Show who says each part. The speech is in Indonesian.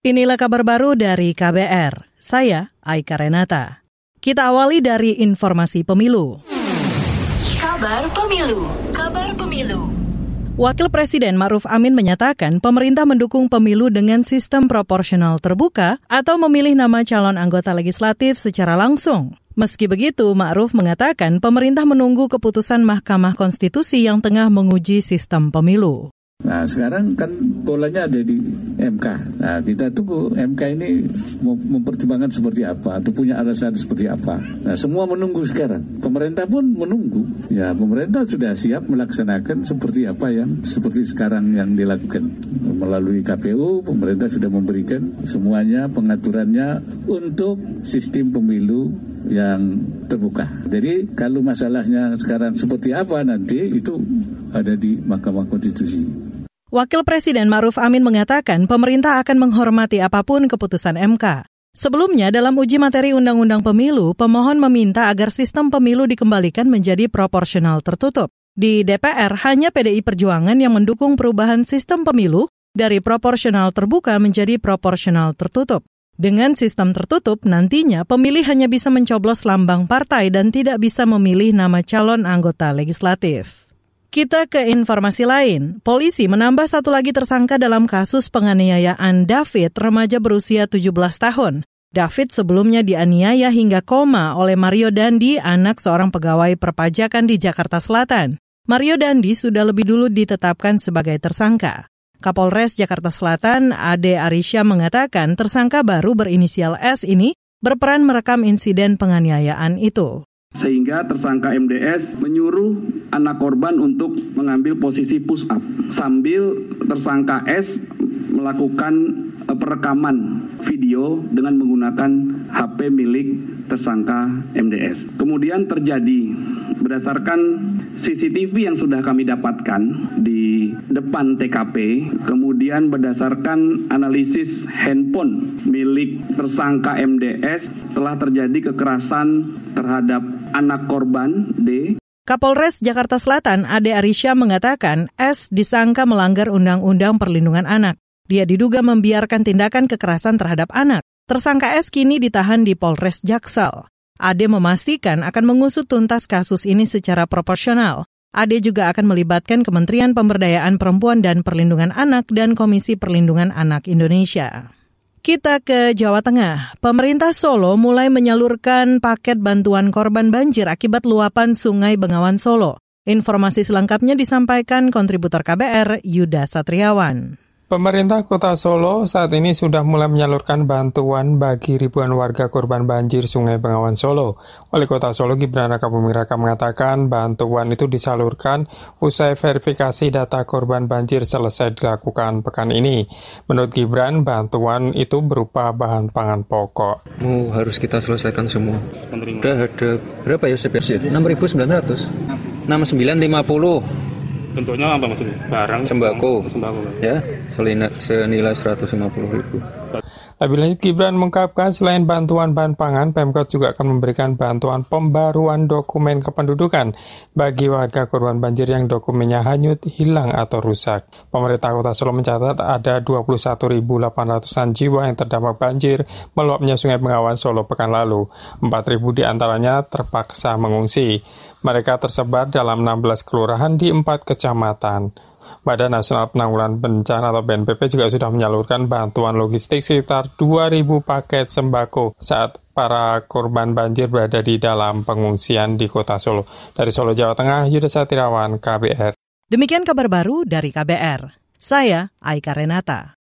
Speaker 1: Inilah kabar baru dari KBR. Saya Aika Renata. Kita awali dari informasi pemilu.
Speaker 2: Kabar pemilu. Kabar pemilu.
Speaker 1: Wakil Presiden Ma'ruf Amin menyatakan pemerintah mendukung pemilu dengan sistem proporsional terbuka atau memilih nama calon anggota legislatif secara langsung. Meski begitu, Ma'ruf mengatakan pemerintah menunggu keputusan Mahkamah Konstitusi yang tengah menguji sistem pemilu.
Speaker 3: Nah sekarang kan bolanya ada di MK. Nah kita tunggu MK ini mempertimbangkan seperti apa atau punya alasan seperti apa. Nah semua menunggu sekarang. Pemerintah pun menunggu. Ya pemerintah sudah siap melaksanakan seperti apa yang seperti sekarang yang dilakukan melalui KPU. Pemerintah sudah memberikan semuanya pengaturannya untuk sistem pemilu yang terbuka. Jadi kalau masalahnya sekarang seperti apa nanti itu ada di Mahkamah Konstitusi.
Speaker 1: Wakil Presiden Ma'ruf Amin mengatakan pemerintah akan menghormati apa pun keputusan MK. Sebelumnya, dalam uji materi Undang-Undang Pemilu, pemohon meminta agar sistem pemilu dikembalikan menjadi proporsional tertutup. Di DPR, hanya PDI Perjuangan yang mendukung perubahan sistem pemilu dari proporsional terbuka menjadi proporsional tertutup. Dengan sistem tertutup, nantinya pemilih hanya bisa mencoblos lambang partai dan tidak bisa memilih nama calon anggota legislatif. Kita ke informasi lain. Polisi menambah satu lagi tersangka dalam kasus penganiayaan David, remaja berusia 17 tahun. David sebelumnya dianiaya hingga koma oleh Mario Dandi, anak seorang pegawai perpajakan di Jakarta Selatan. Mario Dandi sudah lebih dulu ditetapkan sebagai tersangka. Kapolres Jakarta Selatan, Ade Arisya mengatakan tersangka baru berinisial S ini berperan merekam insiden penganiayaan itu
Speaker 4: sehingga tersangka MDS menyuruh anak korban untuk mengambil posisi push up sambil tersangka S melakukan perekaman video dengan menggunakan HP milik tersangka MDS. Kemudian terjadi berdasarkan CCTV yang sudah kami dapatkan di depan TKP, kemudian berdasarkan analisis handphone milik tersangka MDS telah terjadi kekerasan terhadap anak korban D
Speaker 1: Kapolres Jakarta Selatan Ade Arisya mengatakan S disangka melanggar Undang-Undang Perlindungan Anak. Dia diduga membiarkan tindakan kekerasan terhadap anak. Tersangka S kini ditahan di Polres Jaksel. Ade memastikan akan mengusut tuntas kasus ini secara proporsional. Ade juga akan melibatkan Kementerian Pemberdayaan Perempuan dan Perlindungan Anak dan Komisi Perlindungan Anak Indonesia. Kita ke Jawa Tengah. Pemerintah Solo mulai menyalurkan paket bantuan korban banjir akibat luapan Sungai Bengawan Solo. Informasi selengkapnya disampaikan kontributor KBR Yuda Satriawan.
Speaker 5: Pemerintah Kota Solo saat ini sudah mulai menyalurkan bantuan bagi ribuan warga korban banjir Sungai Bengawan Solo. Wali Kota Solo Gibran Raka Buming Raka mengatakan bantuan itu disalurkan usai verifikasi data korban banjir selesai dilakukan pekan ini. Menurut Gibran, bantuan itu berupa bahan pangan pokok.
Speaker 6: Mau harus kita selesaikan semua. Sudah ada berapa ya? 6.900. 6950
Speaker 7: Bentuknya apa maksudnya? Barang?
Speaker 6: Sembako. Sembako. Ya, senilai 150 ribu.
Speaker 5: Lanjut, Gibran mengungkapkan selain bantuan bahan pangan, Pemkot juga akan memberikan bantuan pembaruan dokumen kependudukan bagi warga korban banjir yang dokumennya hanyut, hilang, atau rusak. Pemerintah Kota Solo mencatat ada 21.800-an jiwa yang terdampak banjir meluapnya Sungai Bengawan Solo pekan lalu. 4.000 di antaranya terpaksa mengungsi. Mereka tersebar dalam 16 kelurahan di 4 kecamatan. Badan Nasional Penanggulangan Bencana atau BNPB juga sudah menyalurkan bantuan logistik sekitar 2.000 paket sembako saat para korban banjir berada di dalam pengungsian di kota Solo. Dari Solo, Jawa Tengah, Yudha Satirawan, KBR.
Speaker 1: Demikian kabar baru dari KBR. Saya Aika Renata.